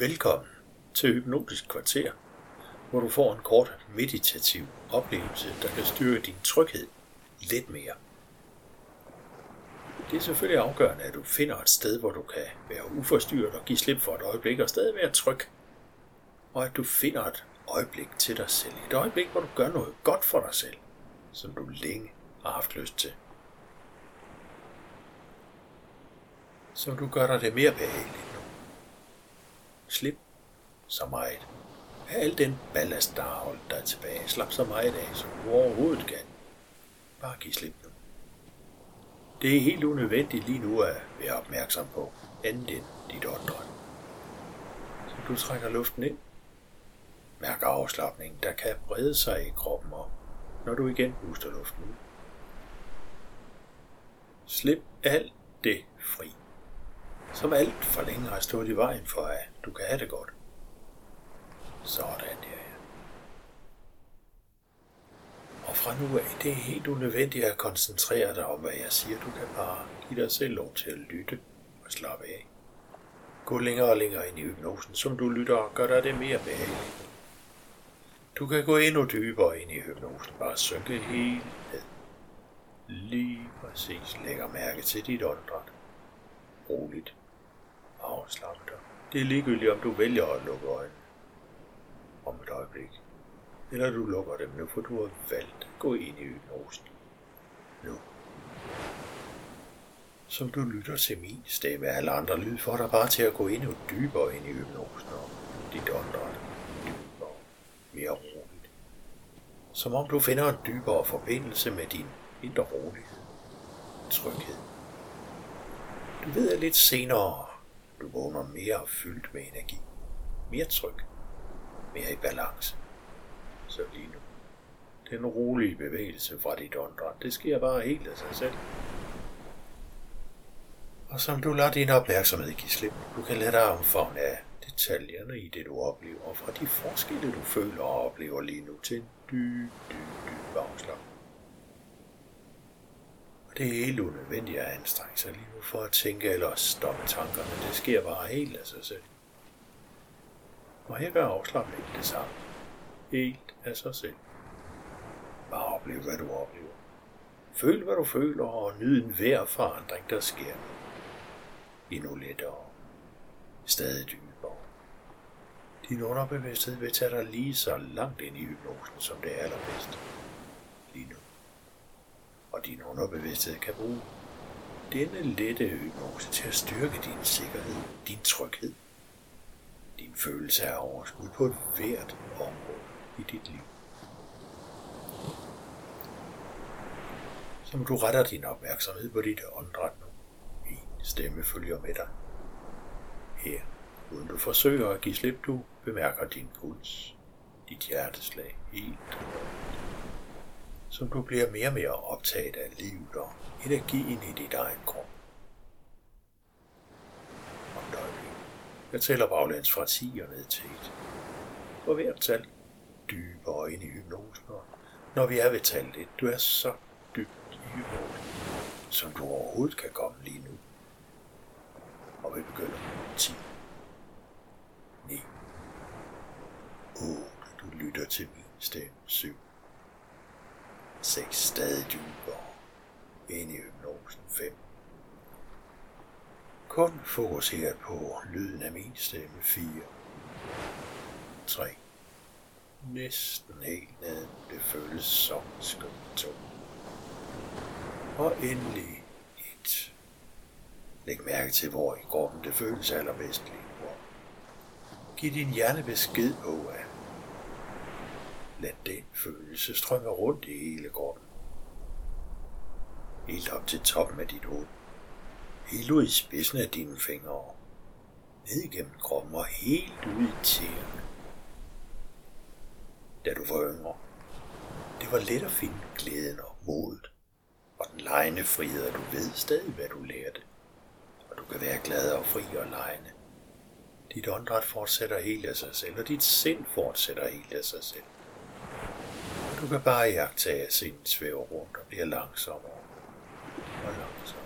Velkommen til Hypnotisk Kvarter, hvor du får en kort meditativ oplevelse, der kan styrke din tryghed lidt mere. Det er selvfølgelig afgørende, at du finder et sted, hvor du kan være uforstyrret og give slip for et øjeblik og stadig være tryg. Og at du finder et øjeblik til dig selv. Et øjeblik, hvor du gør noget godt for dig selv, som du længe har haft lyst til. Så du gør dig det mere behageligt. Slip så meget af al den ballast, der har holdt dig tilbage. Slap så meget af, som du overhovedet kan. Bare giv slip nu. Det er helt unødvendigt lige nu at være opmærksom på andet end dit åndedræt. Så du trækker luften ind. Mærk afslappningen, der kan brede sig i kroppen op, når du igen puster luften ud. Slip alt det fri, som alt for længe har stået i vejen for, at du kan have det godt. Sådan der, ja. Og fra nu af, det er helt unødvendigt at koncentrere dig om, hvad jeg siger. Du kan bare give dig selv lov til at lytte og slappe af. Gå længere og længere ind i hypnosen, som du lytter, og gør dig det mere behageligt. Du kan gå endnu dybere ind i hypnosen, bare synke helt ned. Lige præcis lægger mærke til dit åndedræt. Roligt. Afslap dig. Det er ligegyldigt, om du vælger at lukke øjnene om et øjeblik. Eller du lukker dem nu, for du har valgt at gå ind i hypnosen. Nu. Som du lytter til min stemme, alle andre lyd får dig bare til at gå endnu dybere ind i hypnosen og dit åndedræt dybere, mere roligt. Som om du finder en dybere forbindelse med din indre rolighed, tryghed. Du ved, at lidt senere du vågner mere fyldt med energi, mere tryg, mere i balance. Så lige nu. Den rolige bevægelse fra dit åndedræt, det sker bare helt af sig selv. Og som du lader din opmærksomhed give slip, du kan lade dig omfavne af detaljerne i det, du oplever, og fra de forskelle, du føler og oplever lige nu til en dyb, dyb, dyb afslappning. Det er helt unødvendigt at anstrenge sig lige nu for at tænke eller stoppe tankerne. Det sker bare helt af sig selv. Og her gør afslappningen det samme. Helt af sig selv. Bare oplev, hvad du oplever. Føl, hvad du føler, og nyd enhver forandring, der sker. Endnu lettere. Stadig dybere. Din underbevidsthed vil tage dig lige så langt ind i hypnosen, som det er allerbedst. Lige nu. Og din underbevidsthed kan bruge denne lette hypnose til at styrke din sikkerhed, din tryghed din følelse af overskud på et hvert område i dit liv. Som du retter din opmærksomhed på dit åndedræt nu. Min stemme følger med dig. Her, uden du forsøger at give slip, du bemærker din puls, dit hjerteslag helt som du bliver mere og mere optaget af livet og energien i dit egen krop. Jeg tæller baglæns fra 10 og ned til 1. For hvert tal. Dybere ind i hypnosen, og når vi er ved tal 1, du er så dybt i hypnosen, som du overhovedet kan komme lige nu. Og vi begynder 10, 9, 8, du lytter til min stemme. 7, 6, stadig dybere ind i hypnosen 5, kun fokuseret på lyden af min stemme 4. 3. Næsten helt ned. Det føles som skum 2. Og endelig 1. Læg mærke til, hvor i kroppen det føles allerbedst lige nu. Giv din hjerne besked på, at lad den følelse strømme rundt i hele kroppen. Helt op til toppen af dit hoved helt ud i spidsen af dine fingre, ned igennem kroppen og helt ud i tæerne. Da du var yngre, det var let at finde glæden og modet, og den lejende frihed, at du ved stadig, hvad du lærte, og du kan være glad og fri og lejende. Dit åndedræt fortsætter helt af sig selv, og dit sind fortsætter helt af sig selv. Du kan bare jagtage, at sinden svæver rundt og bliver langsommere og langsommere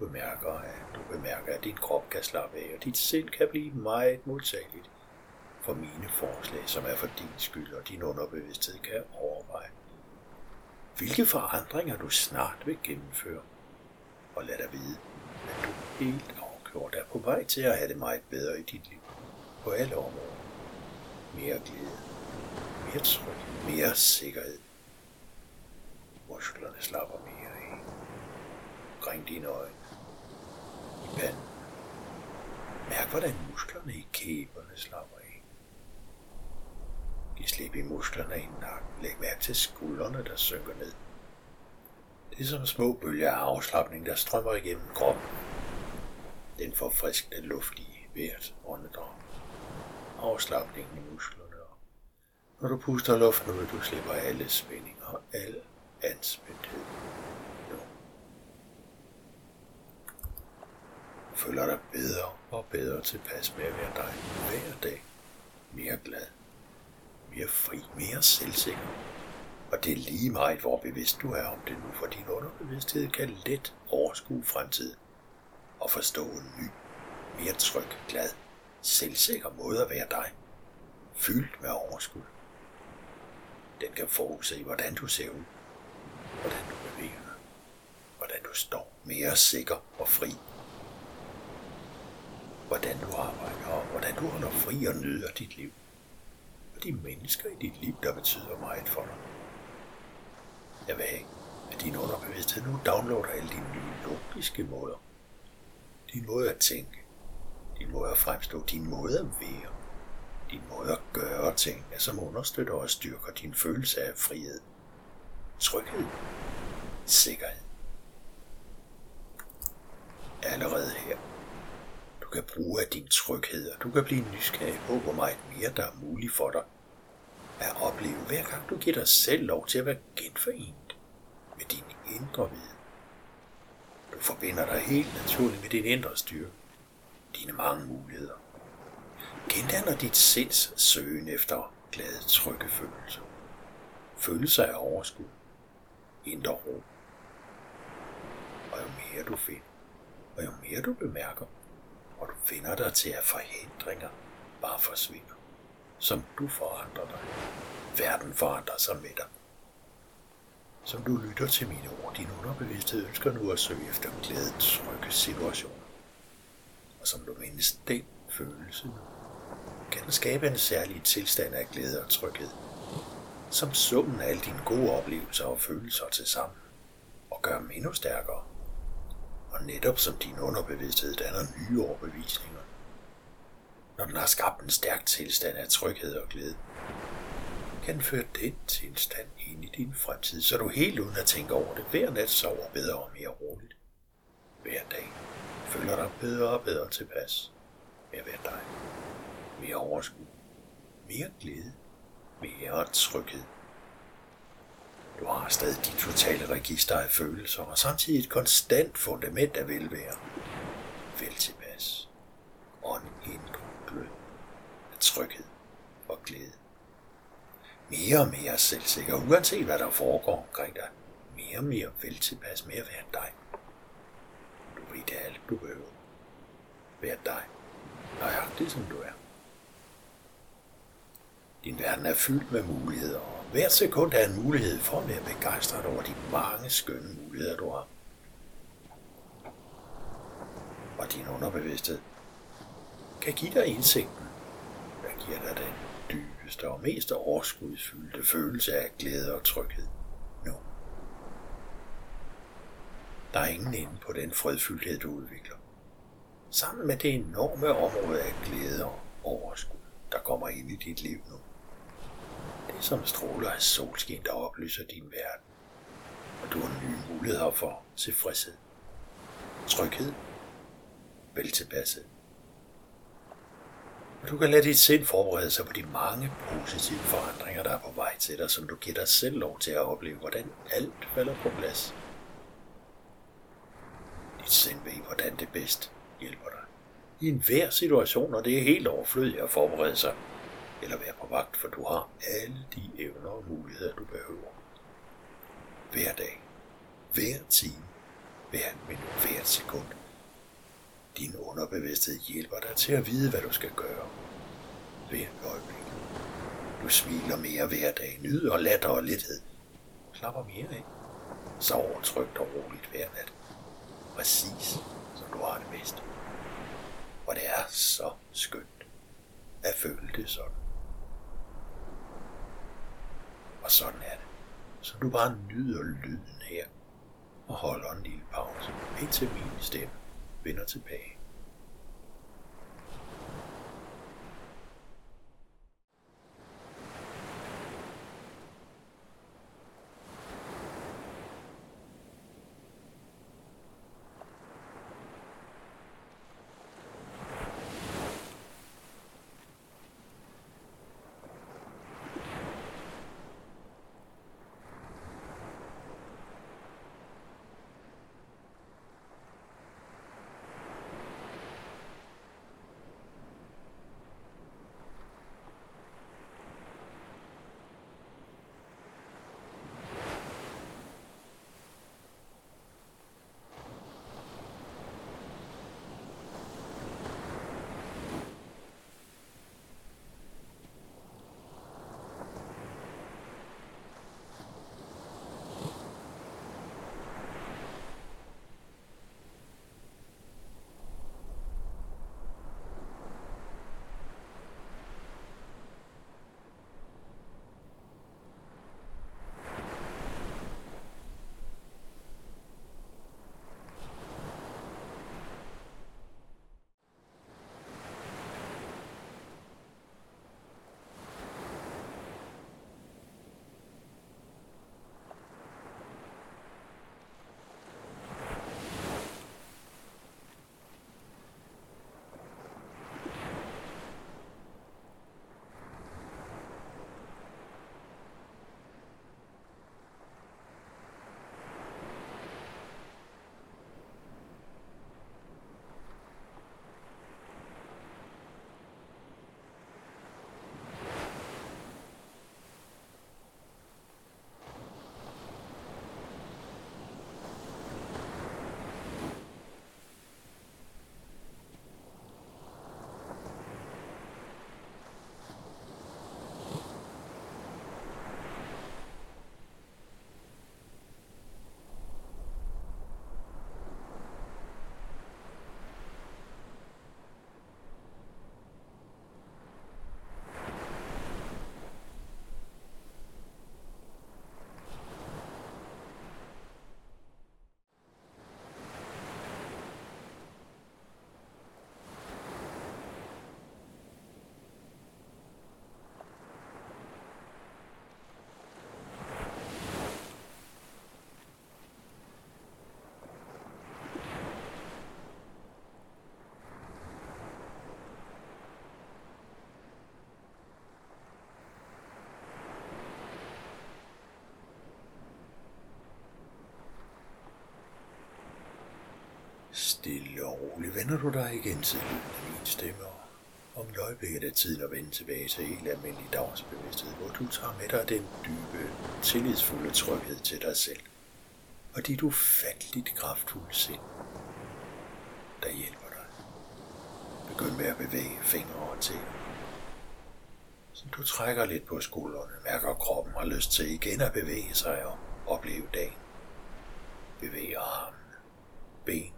bemærker, at du bemærker, at din krop kan slappe af, og dit sind kan blive meget modtageligt for mine forslag, som er for din skyld, og din underbevidsthed kan overveje, hvilke forandringer du snart vil gennemføre. Og lad dig vide, at du helt afgjort er på vej til at have det meget bedre i dit liv på alle områder. Mere glæde, mere tryk, mere sikkerhed. Musklerne slapper mere i. Omkring dine øjne. I panden. Mærk, hvordan musklerne i kæberne slapper af. Giv slip i musklerne i nakken. Læg mærke til skuldrene, der synker ned. Det er som små bølger af afslappning, der strømmer igennem kroppen. Den forfriskende luft i hvert åndedrag. Afslappningen i musklerne. Når du puster luften ud, du slipper alle spændinger og al anspændthed. Nu. Du føler dig bedre og bedre tilpas med at være dig hver dag. Mere glad, mere fri, mere selvsikker. Og det er lige meget, hvor bevidst du er om det nu, for din underbevidsthed kan let overskue fremtiden og forstå en ny, mere tryg, glad, selvsikker måde at være dig, fyldt med overskud. Den kan forudse, hvordan du ser ud, hvordan du bevæger dig, hvordan du står mere sikker og fri, hvordan du arbejder og hvordan du holder fri og nyder dit liv. Og de mennesker i dit liv, der betyder meget for dig. Jeg vil have, at din underbevidsthed nu downloader alle dine nye logiske måder. Din måde at tænke, din måde at fremstå, din måde at være din måde at gøre ting, som understøtter og styrker din følelse af frihed, tryghed, sikkerhed. Allerede her. Du kan bruge af din tryghed, og du kan blive nysgerrig på, hvor meget mere der er muligt for dig at opleve, hver gang du giver dig selv lov til at være genforent med din indre viden. Du forbinder dig helt naturligt med din indre styrke, dine mange muligheder gendanner dit sinds søgen efter glade, trygge følelser. Følelser af overskud, indre ro. Og jo mere du finder, og jo mere du bemærker, og du finder dig til, at forhindringer bare forsvinder, som du forandrer dig. Verden forandrer sig med dig. Som du lytter til mine ord, din underbevidsthed ønsker nu at søge efter glæde, trygge situationer. Og som du mindes den følelse nu, kan den skabe en særlig tilstand af glæde og tryghed, som summen af alle dine gode oplevelser og følelser til sammen, og gør dem endnu stærkere. Og netop som din underbevidsthed danner nye overbevisninger, når den har skabt en stærk tilstand af tryghed og glæde, kan den føre den tilstand ind i din fremtid, så du helt uden at tænke over det hver nat sover bedre og mere roligt. Hver dag føler dig bedre og bedre tilpas med at være dig mere overskud, mere glæde, mere tryghed. Du har stadig dit totale register af følelser, og samtidig et konstant fundament af velvære. Vel tilpas. Og en glød af tryghed og glæde. Mere og mere selvsikker, uanset hvad der foregår omkring dig. Mere og mere vel tilpas med at være dig. Du ved det alt, du behøver. Vær dig, nøjagtigt som du er. Din verden er fyldt med muligheder, og hver sekund er en mulighed for at være begejstret over de mange skønne muligheder, du har. Og din underbevidsthed kan give dig indsigten, der giver dig den dybeste og mest overskudsfyldte følelse af glæde og tryghed nu. Der er ingen ende på den fredfyldthed, du udvikler. Sammen med det enorme område af glæde og overskud, der kommer ind i dit liv nu som stråler af solskin, der oplyser din verden. Og du har nye muligheder for tilfredshed, tryghed, veltilpasset. Du kan lade dit sind forberede sig på de mange positive forandringer, der er på vej til dig, som du giver dig selv lov til at opleve, hvordan alt falder på plads. Dit sind ved, hvordan det bedst hjælper dig. I enhver situation, og det er helt overflødigt at forberede sig eller være på vagt, for du har alle de evner og muligheder, du behøver. Hver dag, hver time, hver minut, hvert sekund. Din underbevidsthed hjælper dig til at vide, hvad du skal gøre. Hver øjeblik. Du smiler mere hver dag, nyder latter og lethed. Klapper mere af. Sover trygt og roligt hver nat. Præcis som du har det bedst. Og det er så skønt at føle det sådan. Og sådan er det. Så du bare nyder lyden her og holder en lille pause, indtil min stemme vender tilbage. Stille og roligt vender du dig igen til lyden min stemme. Om et øjeblik er det tid at vende tilbage til helt almindelig dagsbevidsthed, hvor du tager med dig den dybe, tillidsfulde tryghed til dig selv. Og dit ufatteligt kraftfulde sind, der hjælper dig. Begynd med at bevæge fingre og til. Så du trækker lidt på skuldrene, mærker kroppen har lyst til igen at bevæge sig og opleve dagen. Bevæg armene, ben,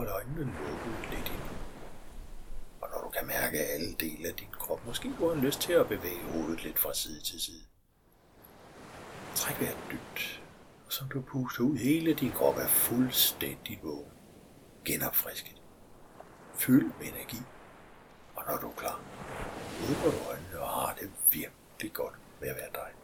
Hold øjnene lukket lidt ind. Og når du kan mærke alle dele af din krop, måske du har lyst til at bevæge hovedet lidt fra side til side. Træk vejret dybt, og som du puster ud, hele din krop er fuldstændig vågen. Genopfrisket. Fyld med energi. Og når du er klar, åbner du øjnene og har det virkelig godt med at være dig.